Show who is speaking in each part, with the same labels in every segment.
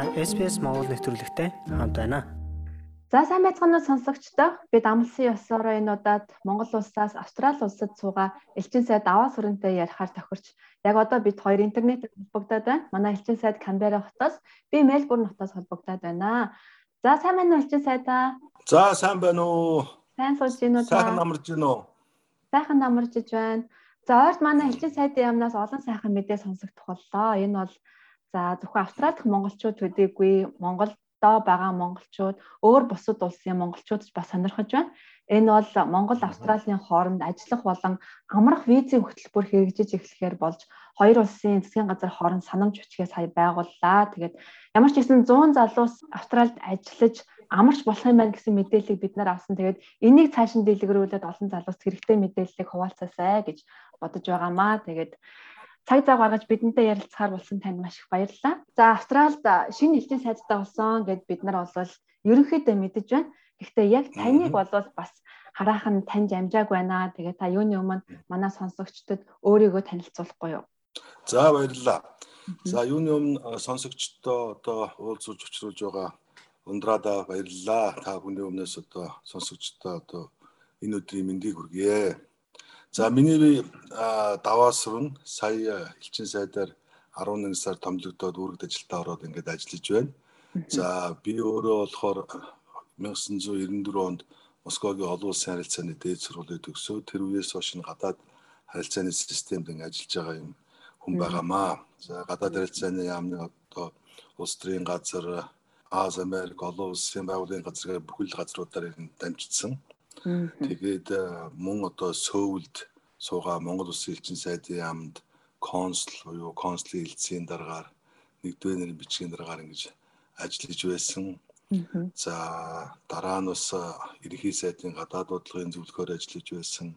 Speaker 1: Та SPS Монгол нэвтрүүлэгтэй хамт байна.
Speaker 2: За сайн байцгаана уу сонсогчдоо. Бид амлсан ёсоор энэ удаад Монгол улсаас Австрали улсад суугаа элчин сайд даваа сүрэнтэй ярихаар тохирч яг одоо бид хоёр интернет холбогдоод байна. Манай элчин сайд Канбера хотоос би Мельбурн хотоос холбогдоод байна. За сайн байна уу элчин сайдаа?
Speaker 3: За сайн байна уу?
Speaker 2: Сайн сууж гин үү та?
Speaker 3: Сайхан намарж гин үү?
Speaker 2: Сайхан намарж байна. За ойрт манай элчин сайдын яамнаас олон сайхан мэдээ сонсогдох боллоо. Энэ бол За зөвхөн Австрали дахь монголчууд төдийгүй Монголдоо байгаа монголчууд өөр бусад улсын монголчууд ч бас сонирхож байна. Энэ бол Монгол Австралийн хооронд ажиллах болон амрах визийн хөтөлбөр хэрэгжиж эхлэхээр болж хоёр улсын засгийн газар хооронд санамж бичгээ сая байгууллаа. Тэгээд ямар ч гэсэн 100 залуус Австралид ажиллаж амарч болох юм байна гэсэн мэдээллийг бид нар авсан. Тэгээд энийг цааш нь дэлгэрүүлээд олон залуус хэрэгтэй мэдээллийг хуваалцаасай гэж бодож байгаамаа. Тэгээд цаг зав гаргаж бидэнтэй ярилцахаар болсон танд маш их баярлалаа. За Австралид шинэ элчин сайдтай болсон гэд бид нар бол ерөнхийдөө мэдэж байна. Гэхдээ яг таныг бол бас хараахан таньж амжааг байна. Тэгээ та юуны өмнө манай сонсогчдод өөрийгөө танилцуулахгүй юу?
Speaker 3: За баярлалаа. За юуны өмнө сонсогчдоо одоо уулзуулж учруулж байгаа ундраада баярлалаа. Та бүхний өмнөөс одоо сонсогчдоо одоо энэ өдрийн мэндийг хүргье. За миний даваас руу сая элчин сайдаар 11 сар томлогдоод үүрэгт ажилдаа ороод ингээд ажиллаж байна. За би өөрөө болохоор 1994 онд Москвагийн олон улсын харилцааны дээд сургуулийг төгсөө тэр үеэс хойш нь гадаад харилцааны системд ингээд ажиллаж байгаа юм хүн байгаамаа. За гадаад харилцааны яамны одоо улс төрийн газар, Аз Америк олон улсын байгууллагын газар бүхэл газруудаар дамжчихсан. Тэгээд э, мөн одоо Сөүлд суугаа Монгол Улсын элчин сайдын яамд консул буюу консулын хэлтсийн дараагаар нэгдүгээр нэрийн бичгийн дараагаар ингэж ажиллаж байсан. За дараа нь бас э, ерөнхий сайдын гадаад бодлогын зөвлөхөөр ажиллаж байсан.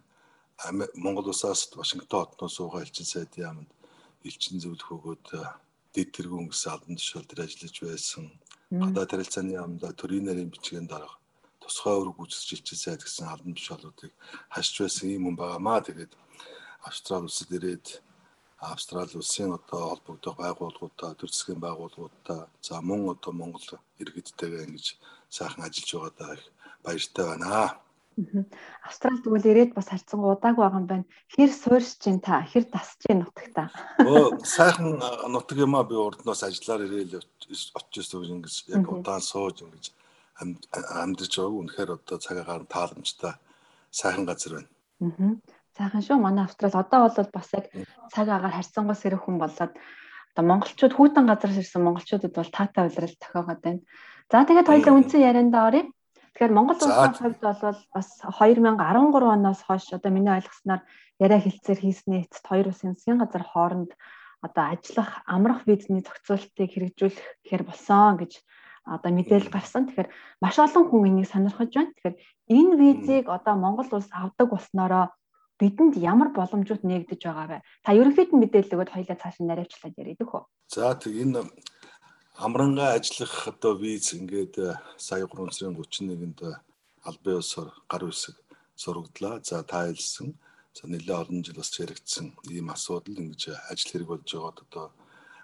Speaker 3: Монгол Улсаас Вашингтон хотноос суугаа элчин сайдын яамд элчин зөвлөх өгөөд э, дэд тэргүүн гэсэн албан тушаал дээр ажиллаж байсан. Гадаад харилцааны яамда төрийн нарийн бичгийн дарга тусгай өрг сайд гэсэн албан тушаалуудыг хашиж байсан юм хүн байгаамаа. Тэгээд Австрали улсад ирээд Австрали улсын одоо холбогдох байгууллагуудаа, төр засгийн байгууллагуудаа за мөн одоо Монгол иргэдтэйгээ ингэж сайхан ажиллаж байгаадаа их баяртай байна.
Speaker 2: Австрал тэгвэл ирээд бас харьцан удааг байгаа юм байна. Хэр суурьж чинь та, хэр тасж чинь нутагта.
Speaker 3: Өө сайхан нутаг юм а би урднаас ажиллаар ирээл очиж ирсэн ингэж яг удаан сууж ингэж амьдарч байгааг үнэхээр одоо цагаагаар тааламжтай сайхан газар байна.
Speaker 2: Аа. Сайхан шүү. Манай Австрал одоо бол бас яг цаг агаар харьцангуй сэрэх хүн болоод одоо монголчууд хүүтэн газараас ирсэн монголчуудад бол таатай улирал тохиогод байна. За тэгээд хоёулаа үндсэн ярианда оръё. Тэгэхээр Монгол улсын хувьд бол бас 2013 оноос хойш одоо миний ойлгосноор яриа хэлцээр хийснээ эцэст хоёр улсын засгийн газар хооронд одоо ажиллах амрах визний зохицуултыг хэрэгжүүлэх гэхээр болсон гэж одоо мэдээлэл гарсан. Тэгэхээр маш олон хүн энийг сонирхож байна. Тэгэхээр энэ визийг одоо Монгол улс авдаг болсноороо бидэнд ямар боломжууд нэгдэж байгаа вэ? Та ерөнхийд нь мэдээлэл өгөөд хоёлаа цааш нь наривчлаад яриад өгөө.
Speaker 3: За тэг энэ амрангаа ажиллах одоо виз ингээд э, сая 3 сарын 31-нд э, албан ёсоор гар үсэг сурагдлаа. За та хэлсэн. За нэлээд олон жил бас яригдсан ийм асуудал ингэж ажил хэрэг болж байгаад одоо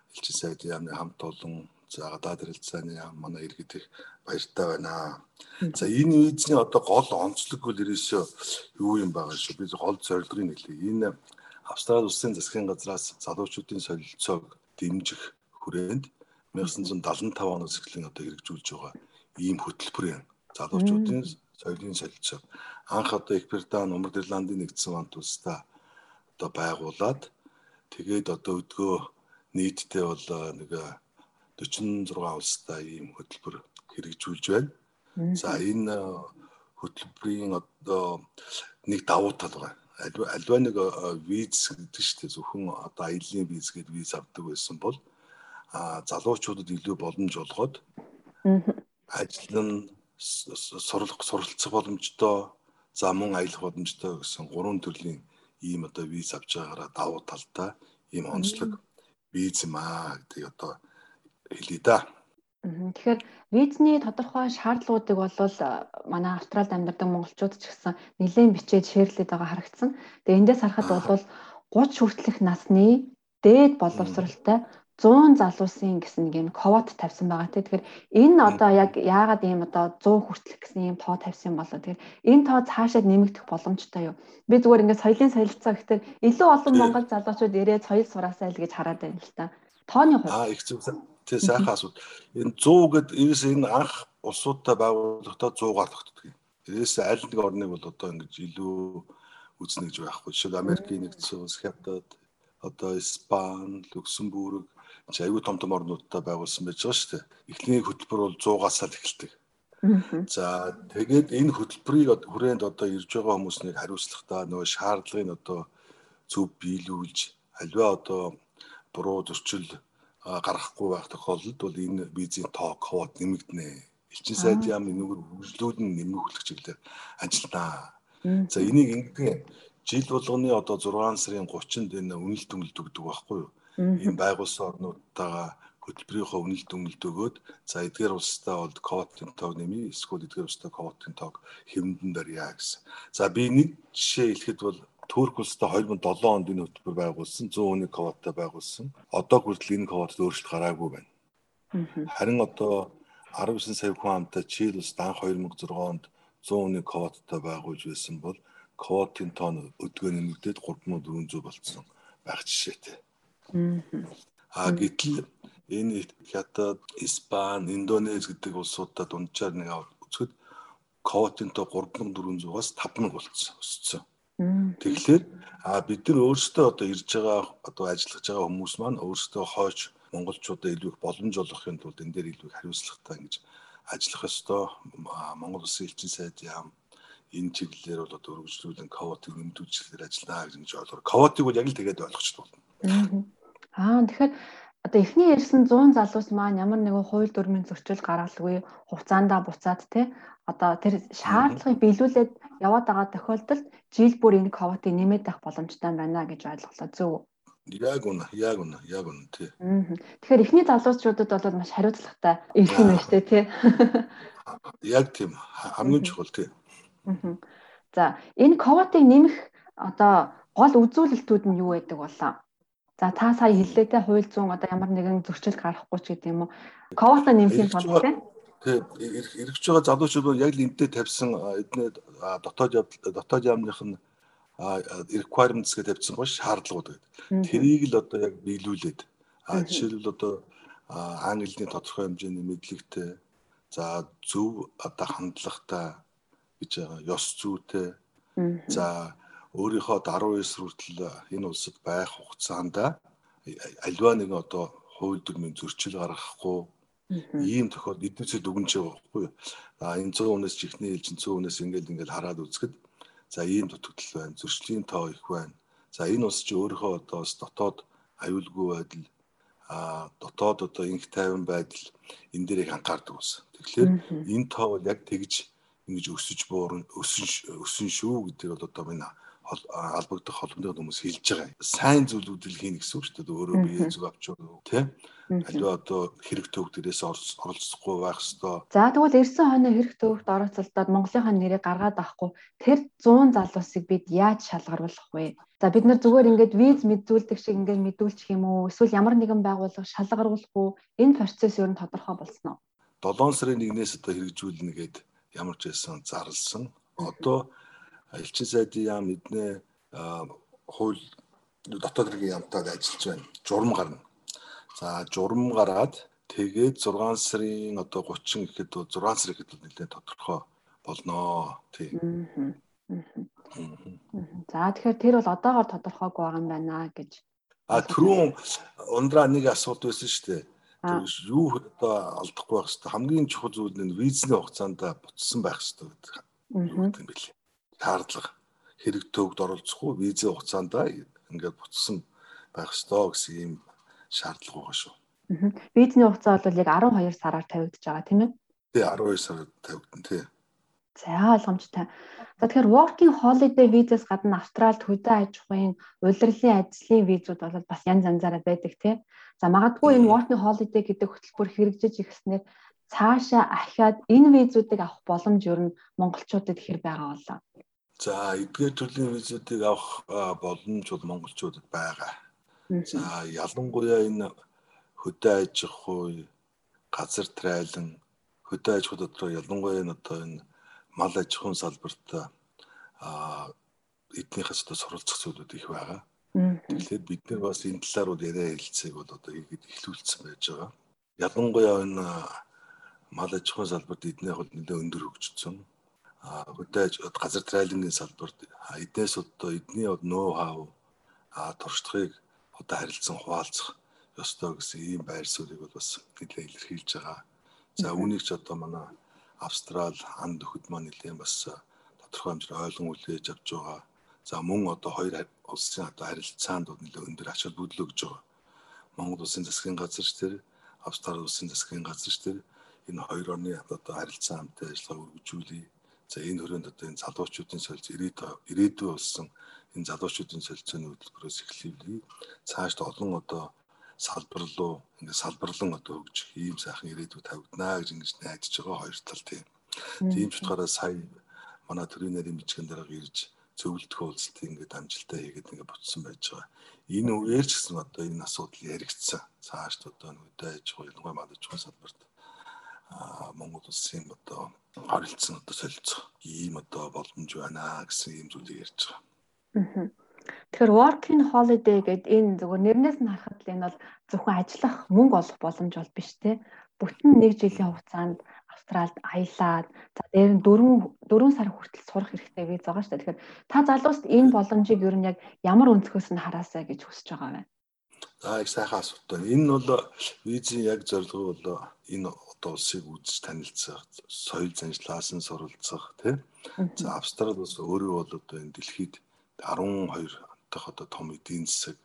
Speaker 3: элчин сайдын яамны хамт олон За гадаад харилцааны манай иргэд их баяртай байна. За энэ визний одоо гол онцлог бол ерөөсөө юу юм байгаа шүү. Би гол зорилгыг нэглэе. Энэ Австрали улсын засгийн газраас залуучуудын солилцоог дэмжих хүрээнд 1975 оноос эхлэн одоо хэрэгжүүлж байгаа ийм хөтөлбөр юм. Залуучуудын соёлын солилцоо. Анх одоо Их Британи, Умар Ирландын нэгдсэн хамт улстай одоо байгуулад тэгээд одоо өдгөө нийтдээ бол нэг 46 улстай ийм хөтөлбөр хэрэгжүүлж байна. За энэ э, хөтөлбөрийн одоо нэг давуу тал байна. Альва нэг э, виз гэдэг чинь зөвхөн одоо аяллийн виз гэдэг виз авдаг байсан бол а залуучуудад илүү боломж олгоод ажил нь сурлах суралцах боломжтой за мөн аялах боломжтой гэсэн гурван төрлийн ийм одоо виз авч байгаараа давуу талтай ийм онцлог виз юм аа гэдэг одоо хэлье да.
Speaker 2: Тэгэхээр визний тодорхой шаардлагуудыг бол манай Австралид амьдардаг монголчууд ч гэсэн нэлээд бичээд шеэрлээд байгаа харагдсан. Тэгээ эндээс харахад бол 30 хүртэлх насны дээд боловсралтай 100 залуусын гэсэн нэг юм ковот тавьсан байгаа тийм. Тэгэхээр энэ одоо яг яагаад ийм одоо 100 хүртэлх гэсэн ийм тоо тавьсан болоо. Тэгэхээр энэ тоо цаашаа нэмэгдэх боломжтой юу? Би зүгээр ингээд соёлын солилцоо гэхээр илүү олон монгол залуучууд ирээд соёл сураасаа л гэж хараад байна л та. Тооны хувьд.
Speaker 3: Аа их зөв. Тэгээ сайхан асууд. Энэ 100 гэд ерөөс энэ анх улсуудтай байгууллагатай 100-аар тогтдог. Ерөөс аль нэг орныг бол одоо ингэж илүү үзнэ гэж байхгүй. Жишээл Америкийн нэгдсэн улс, Хятад, одоо Испани, Люксембург чи аюу том том орнуудтай байгуулсан байж байгаа шүү дээ. Эхлэний хөтөлбөр бол 100-аас л эхэлдэг. За тэгээд энэ хөтөлбөрийг хүрээнд одоо ирж байгаа хүмүүснийг хариуцлагатаа нөгөө шаардлагыг одоо зөв биелүүлж альва одоо буруу зөрчил гаргахгүй байх тохиолдолд бол энэ визийн тоо код нэмэгдэнэ. Элчин сайд яамны нүгэр хөгжлүүд нь нэмэгдэх чиглэлээр ажилланаа. За энийг ингэдэг жил болгоны одоо 6 сарын 30-нд энэ үнэлт дүнэлт өгдөг байхгүй юу? Ийм байгуулсан орнуудтайгаа хөтөлбөрийнхөө үнэлт дүнэлт өгөөд за эдгээр улстай бол ковотын тоог нэмий эсвэл эдгээр улстай ковотын тоог хэмнэн барья гэсэн. За би нэг жишээ хэлэхэд бол Турк улстай 2007 онд энэ хөтөлбөр байгуулсан 100 хүний ковоттой байгуулсан. Одоо хүртэл энэ ковотод өөрчлөлт гараагүй байна. Харин одоо 19 сая хүн амтай Чил улсад анх 2006 онд 100 хүний ковоттой байгуулж байсан бол квотын тоон өдгөө нэмэгдээд 3400 болцсон байх жишээтэй. Аа гэтэл энэ Хятад, Испани, Индонез гэдэг улсуудад унчаар нэг үзэхэд квотын тоо 3400-аас 5000 болцсон өссөн. Тэгэхээр а бид нар өөрсдөө одоо ирж байгаа одоо ажиллаж байгаа хүмүүс маань өөрсдөө хойч монголчуудаа илүү их боломж олгохын тулд энэ дээр илүү хариуцлагатай ингэж ажиллах ёстой. Монгол Улсын элчин сайд яам энэ чиглэлээр бол одоо өргөжлүүлэн ковотыг нэмдүүлчихээр ажиллана гэж ойлгоор. Ковотыг бол яг л тэгээд ойлгочтой болно.
Speaker 2: Аа тэгэхээр одоо эхний ярьсан 100 залуус маань ямар нэгэн хууль дүрмийн зөрчил гаргалгүй хугацаандаа буцаад те одоо тэр шаардлагыг биелүүлээд яваад байгаа тохиолдолд жил бүр энэ ковотыг нэмээд авах боломжтой байна гэж ойлголоо зөв.
Speaker 3: Яг үнэ, яг үнэ, яг үнэ тий.
Speaker 2: Тэгэхээр эхний залуучуудад бол маш хариуцлагатай ирэх юм байна шүү дээ тий.
Speaker 3: Яг тийм хамгийн чухал тий.
Speaker 2: За энэ ковотыг нэмэх одоо гол үзүүлэлтүүд нь юу байдаг болоо? За та сая хэллээ те хууль зүйн одоо ямар нэгэн зөрчил гарахгүй ч гэдэг юм уу? Ковото нэмхийн тулд те
Speaker 3: Тэг эргэж байгаа залуучууд бол яг л энтэй тавьсан эдний дотоод дотоод яамных нь requirements гэж тавьсан гош шаардлагууд гэдэг. Тэрийг л одоо яг биелүүлээд а жишээлбэл одоо англи хэлний тодорхой хэмжээний мэдлэгтэй за зөв одоо хандлагатай гэж байгаа ёс зүйтэй. За өөрийнхөө 19 хүртэл энэ улсад байх хугацаанд альва нэг одоо хууль дүрмийн зөрчил гаргахгүй ийм тохиолдолд эднээсээ дүгнэж байгаа байхгүй. А энэ 100 хүнээс чихний хэлж 100 хүнээс ингээл ингээл хараад үзэхэд за ийм дутагдал байна. Зөрчлийн тоо их байна. За энэ улс чи өөрийнхөө одоо дотоод аюулгүй байдал а дотоод одоо инх тайван байдал энэ дээр их анхаардаг ус. Тэгэхээр энэ тоо бол яг тэгж ингэж өсөж буурна өсөн өсөн шүү гэдэг бол одоо минь албагдах холбооны хүмүүс хэлж байгаа. Сайн зүйлүүдэл хийнэ гэсэн үг шүү дээ. Өөрөө бие зүг авч тий. Аливаа одоо хэрэг төвг дээрээс оролцохгүй байх ёстой.
Speaker 2: За тэгвэл ирсэн хойно хэрэг төвөгт оролцолдоод Монголынхаа нэрийг гаргаад авахгүй тэр 100 залуусыг бид яаж шалгаруулах вэ? За бид нар зүгээр ингээд виз мэдүүлдэг шиг ингээд мэдүүлчих юм уу? Эсвэл ямар нэгэн байгууллага шалгаруулахгүй энэ процесс ер нь тодорхой болсон уу?
Speaker 3: 7 сарын 1-ээс одоо хэрэгжүүлнэ гэдэг ямар ч байсан зарлсан. Одоо элчин сайдын яам эднээ хууль дотоод хэргийн яамтайг ажиллаж байна. Журам гарна. За журам гараад тэгээд 6 сарын одоо 30 гэхэд 6 сар гэхэд нэлээд тодорхой болноо. Тий.
Speaker 2: За тэгэхээр тэр бол одоогоор тодорхойгүй байгаа юм байна гэж.
Speaker 3: А түрүүн ундраа нэг асуулт байсан шүү дээ. Юу одоо алдахгүй байх хэвээр хамгийн чухал зүйл нь визний хугацаанд буцсан байх хэвээр гэдэг юм билээ шаардлага хэрэг төвд оролцохгүй визийн хугацаанд ингээд буцсан байх ёстой гэсэн ийм шаардлага байгаа шүү.
Speaker 2: Визний хугацаа бол яг 12 сараар тавигдаж байгаа тийм ээ?
Speaker 3: Тий 12 сараар тавигдан тий.
Speaker 2: За ойлгомжтой. За тэгэхээр working holiday визээс гадна Австралид хөдөө аж ахуйн улирлын ажлын визүүд бол бас янз янзаараа байдаг тий. За магадгүй энэ working holiday гэдэг хөтөлбөр хэрэгжиж ирснээр цаашаа ахиад энэ визүүдийг авах боломж ер нь монголчуудад хэр байгаа болоо.
Speaker 3: За эдгээр төрлийн визүүдийг авах боломж бол монголчуудад байгаа. За ялангуяа энэ хөдөө аж ахуй, газар трайлан, хөдөө аж ахуй дотор ялангуяа энэ одоо энэ мал аж ахуйн салбарт а эднийхээс одоо суралцах зүйлүүд их байгаа. Тэгэхээр бид нар бас энэ талаар бол яриа хэлцээг бол одоо ихэд ихлүүлсэн байж байгаа. Ялангуяа энэ мал аж ахуйн салбарт эднийх бол нэлээд өндөр хөгжсөн. Хөдөөж газар трайлингийн салбарт эднээс одоо эдний нөө хав а туршлагыг одоо харилцан хуваалцах ёстой гэсэн ийм байр суурийг бол бас нэлээд илэрхийлж байгаа. За үүнийг ч одоо манай Австрал анд өхөд маань нэлээд бас тодорхой хэмжээгээр ойлгон үлээж авч байгаа. За мөн одоо хоёр улсын одоо харилцаанд нэлээд өндөр ач холбогдол өгж байгаа. Монгол улсын засгийн газар ч тэр Австрали улсын засгийн газар ч тэр энэ хоёр орны одоо харилцаа хамтаа ажиллагаа үргэлжлүүлээ. За энэ хүрээнд одоо энэ залуучуудын солилцоо ирээдүй болсон энэ залуучуудын солилцооны хөтөлбөрөөс эхлэв. Цаашд олон одоо салбар руу ингээд салбарлан одоо хөгжих ийм сайхан ирээдүй тавигдана гэж ингэж найдаж байгаа хоёр тал тийм. Тийм ч утгаараа сая манай төрийн нарийн бичгэн дарга ирж зөвлөлтөө уулзалт ингээд амжилтаа хийгээд ингээд буцсан байж байгаа. Энэ үеэр ч гэсэн одоо энэ асуудал яригдсан. Цаашд одоо нүдэ аж ахуй ялангуяа мадаж ахуй салбарт Монгол улсын одоо харилцсан одоо солилцох ийм одоо боломж байна гэсэн ийм зүйлийг ярьж байгаа.
Speaker 2: Тэгэхээр working holiday гэдэг энэ зөвхөн нэрнээс нь харахад л энэ бол зөвхөн ажиллах мөнгө олох боломж бол биш те. Бүтэн нэг жилийн хугацаанд Австралид аялаад за дээр нь 4 4 сар хүртэл сурах хэрэгтэй виз байгаа шүү дээ. Тэгэхээр та залууст энэ боломжийг ер нь яг ямар өнцгөөс нь хараасаа гэж хүсэж байгаа вэ?
Speaker 3: За их сайхан асуулт байна. Энэ бол визийн яг зорилго бол энэ одоо улсыг үзэж танилцах, соёл заншлаас нь суралцах тийм. За Австрали улс өөрөө бол одоо энэ дэлхийд 12 дахь одоо том эдийн засаг.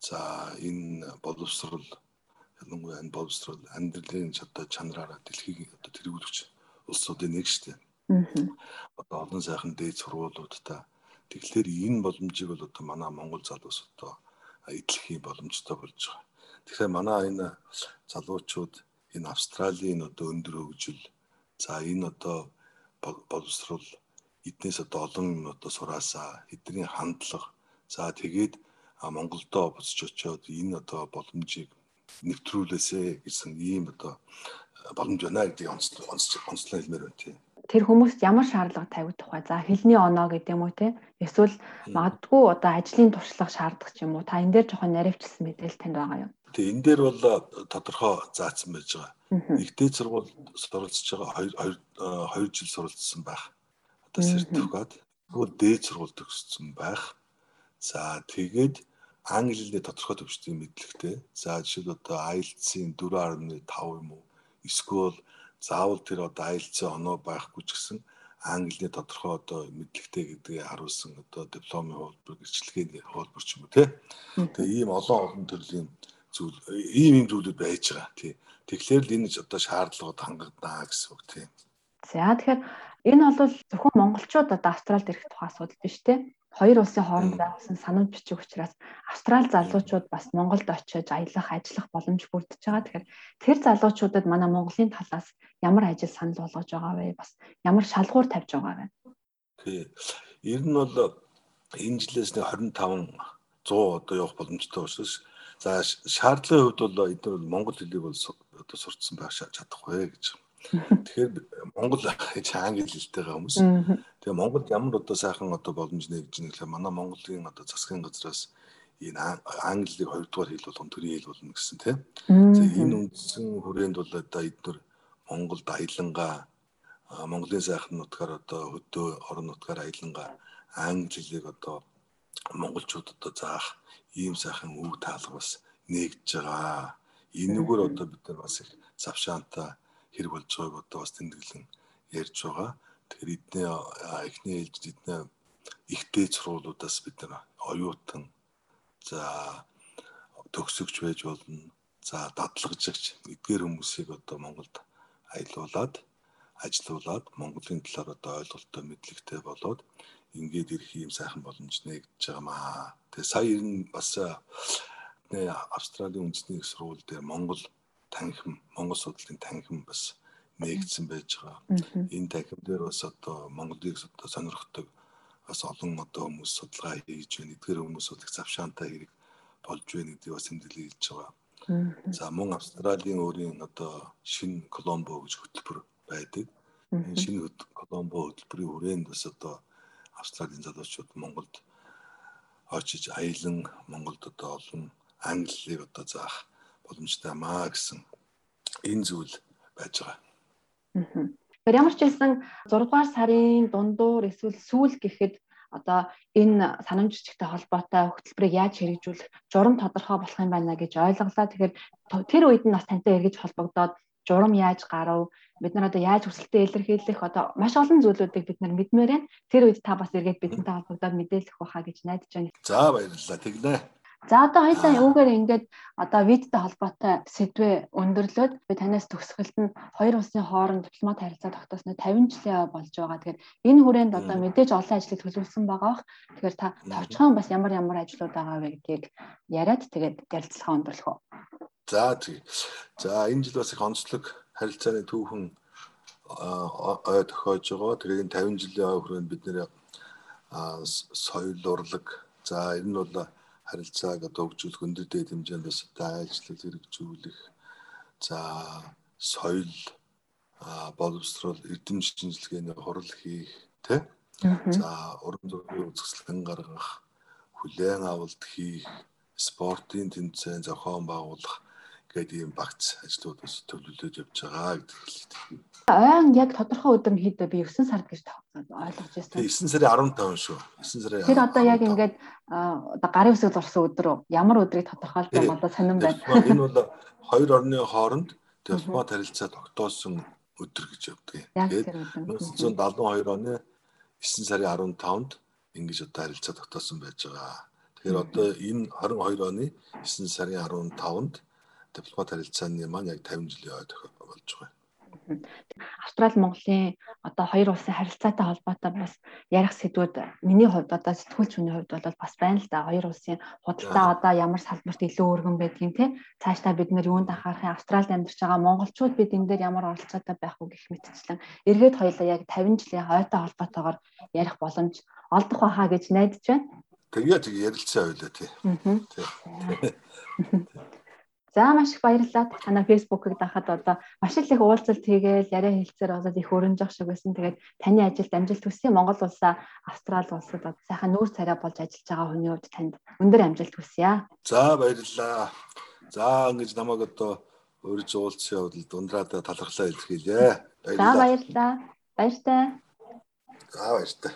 Speaker 3: За энэ боловсрол ялангуяа энэ боловсрол амьдралын одоо чанараараа дэлхийг одоо тэргүүлэгч улсуудын нэг шүү дээ. Одоо олон сайхан дээд сургуулиудтай. Тэгэхээр энэ боломжийг бол одоо манай Монгол залуус одоо эдлэх юм боломжтой болж байгаа. Тэгэхээр манай энэ залуучууд энэ Австралийн одоо өндөр хөгжил за энэ одоо боловсрол эднээс одоо олон одоо сураасаа эдний хандлага за тэгээд Монголдо буцаж очиод энэ одоо боломжийг нэвтрүүлээсэ гэсэн ийм одоо боломж байна гэдгийг онцлог онцлог хэлмээр байна тийм
Speaker 2: тэр хүмүүст ямар шаардлага тавигдах вэ? За хэлний оноо гэдэг юм уу те? Эсвэл магадгүй одоо ажлын туршлага шаардах ч юм уу? Та энэ дээр жоохон наривчилсан мэдээлэл танд байгаа юу?
Speaker 3: Тэгээ энэ дээр бол тодорхой заасан байж байгаа. Игтэй сургууль суралцж байгаа 2 2 жил суралцсан байх. Одоо сертификат. Тэгвэл дээд сургууль төгссөн байх. За тэгээд англи хэлний тодорхой төвчдийн мэдлэгтэй. За жишээл одоо IELTS-ийн 4.5 юм уу? Эсвэл заавал тэр одоо IELTS оноо байхгүй ч гэсэн англи тодорхой одоо мэдлэгтэй гэдгийг харуулсан одоо дипломын хуулбар гэрчлэгээний хуулбар ч юм уу тий. Тэгээ ийм олон олон төрлийн зүйл ийм ийм зүйлүүд байж байгаа тий. Тэгэхээр л энэ одоо шаардлагууд хангагдана гэсэн үг тий.
Speaker 2: За тэгэхээр энэ бол зөвхөн монголчууд одоо Австралид ирэх тухай асуудал биш тий хоёр улсын хооронд байгуулсан санамж бичиг учраас Австрали залуучууд бас Монголд очиж аялах, ажиллах боломж бүрдэж байгаа. Тэгэхээр тэр залуучуудад манай Монголын талаас ямар ажил санал болгож байгаа вэ? Бас ямар шалгуур тавьж байгаа вэ?
Speaker 3: Тий. Ер нь бол энэ жилээс нэг 25 100 одоо явах боломжтой учраас за шаардлагын хувьд бол эдгээр монгол хэлийг бол одоо сурцсан байх чадахгүй гэж Тэгэхээр Монгол гэж англи хэлтэйгээ хүмүүс. Тэгээ Монголд ямар одоо сайхан одоо боломж нэгж нэглээ манай Монголын одоо засгийн газраас энэ англиг хоёрдугаар хэл болгон төрийн хэл болно гэсэн тийм. Тэгээ энэ үндсэн хүрээнд бол одоо эдгээр Монголд аялангаа Монголын сайхан нутгаар одоо хөдөө орон нутгаар аялангаа англи хэлийг одоо монголчууд одоо заах ийм сайхан үг таалга бас нэгж байгаа. Энэгээр одоо бид нар бас их завшаантай хэрэг болж байгааг одоо бас тэмдэглэн ярьж байгаа. Тэгэхээр эдний эхний ээлжид эдний ихтэй сургуулиудаас бид нар оюутан за төгсөгч байж болно. За дадлагжигч эдгээр хүмүүсийг одоо Монголд аялуулад ажилуулад Монголын талаар одоо ойлголттой мэдлэгтэй болоод ингээд ирэх юм сайхан боломж нэгдэж байгаамаа. Тэгээ сая ер нь бас Австралийн үндэсний сургууль дээр Монгол танхим Монгол судлалын танхим бас нэгдсэн байж байгаа. Энэ танхим дээр бас одоо Монголыг одоо сонирхдаг бас олон одоо хүмүүс судалгаа хийж байна. Эдгээр хүмүүс бол их завшаантай хэрэг болж байна гэдгийг бас тэмдэглэж хэлж байгаа. За мөн Австралийн өөрийн одоо шинэ Коломбо гэж хөтөлбөр байдаг. Энэ шинэ Коломбо хөтөлбөрийн хүрээнд бас одоо Австралийн залуучууд Монголд очиж аялан Монголд одоо олон англиг одоо заах боломжтой маа гэсэн энэ зүйл байж байгаа.
Speaker 2: Тэгэхээр ямар ч хэлсэн 6 дугаар сарын дундуур эсвэл сүүл гэхэд одоо энэ санамж жижигтэй холбоотой хөтөлбөрийг яаж хэрэгжүүлэх журам тодорхой болох юм байна гэж ойлголоо. Тэгэхээр тэр үед нь бас тантай эргэж холбогдоод журам яаж гарав бид нар одоо яаж хүсэлтээ илэрхийлэх одоо маш олон зүйлүүдийг бид нар мэдмээр байна. Тэр үед та бас эргээд бидэнтэй холбогдоод мэдээлэх байхаа гэж найдаж байна.
Speaker 3: За баярлалаа. Тэгнэ.
Speaker 2: За одоо хоёлаа үүгээр ингээд одоо визтэй холбоотой сэдвээ өндөрлөөд би танаас төгсгөлт нь хоёр улсын хооронд дипломат харилцаа тогтоосноо 50 жилийн болж байгаа. Тэгэхээр энэ хүрээнд одоо мэдээж олон ажлыг төлөвлөсөн байгаа бох. Тэгэхээр та товчхон бас ямар ямар ажлууд байгаа вэ гэдгийг яриад тэгээд ярилцлагаа өндөрлөх үү.
Speaker 3: За тий. За энэ жил бас их онцлог харилцааны түүхэн ой тохиож байгаа. Тэгээд 50 жилийн ой хүрээнд бид нэр соёл урлаг за энэ нь бол харилцааг одоо хөгжүүлэх өндөр дэд хэмжээнд бас одоо айлчлал хэрэгжүүлэх за соёл боловсрол эрдэм шинжилгээний хурал хийх тий за уран зургийн үзэсгэлэн гаргах хүлээн авалт хийх спортын тэмцээн зохион байгуулах гэдэг ийм багц ажлууд бас төлөвлөж явж байгаа гэдэг.
Speaker 2: Ойн яг тодорхой өдөр хэд би 9 сард гэж ойлгож байсан.
Speaker 3: 9 сарын 15 шүү. 9 сарын.
Speaker 2: Тэр одоо яг ингээд гарын үсэг зурсан өдөр ямар өдрийг тодорхойлж байгаа одоо сонирн байна.
Speaker 3: Энэ бол хоёр орны хооронд дипломат харилцаа тогтоосон өдөр гэж явдаг. Тэгээд 1972 оны 9 сарын 15-нд ингэж одоо харилцаа тогтоосон байж байгаа. Тэгэхээр одоо энэ 22 оны 9 сарын 15-нд дипломат харилцааны маань яг 50 жилийн ой тохиол болж байгаа юм.
Speaker 2: Австрали Монголын одоо хоёр улсын харилцаатай холбоотой бас ярих сэдвүүд миний хувьд одоо сэтгүүлч хүний хувьд бол бас байна л да. Хоёр улсын худалдаа одоо ямар салбарт илүү өргөн байдгийг те цаашдаа бид нэр юунд анхаарахын Австралид амьдарч байгаа монголчууд бид энэ дээр ямар оролцоотой байх вэ гэх мэтчлэн эргээд хоёлаа яг 50 жилийн хойтой холбоотойгоор ярих боломж олдох байхаа гэж найдаж байна.
Speaker 3: Тэгээ тэг ярилцсан байлаа тий.
Speaker 2: За маш их баярлалаа. Танаа фэйсбүүкийг дахад одоо маш их уулзалт хийгээл яриа хэлцээр болоод их өрнжих шиг байсан. Тэгээд таны ажилд амжилт хүсье. Монгол улсаа Австрали улсад сайхан нүүр царай болж ажиллаж байгаа хүний хувьд танд өндөр амжилт хүсье.
Speaker 3: За баярлалаа. За ингэж намайг одоо урьж уулзсан явдал дундраад талархлаа илэрхийлье.
Speaker 2: За баярлалаа. Баяртай.
Speaker 3: За баяртай.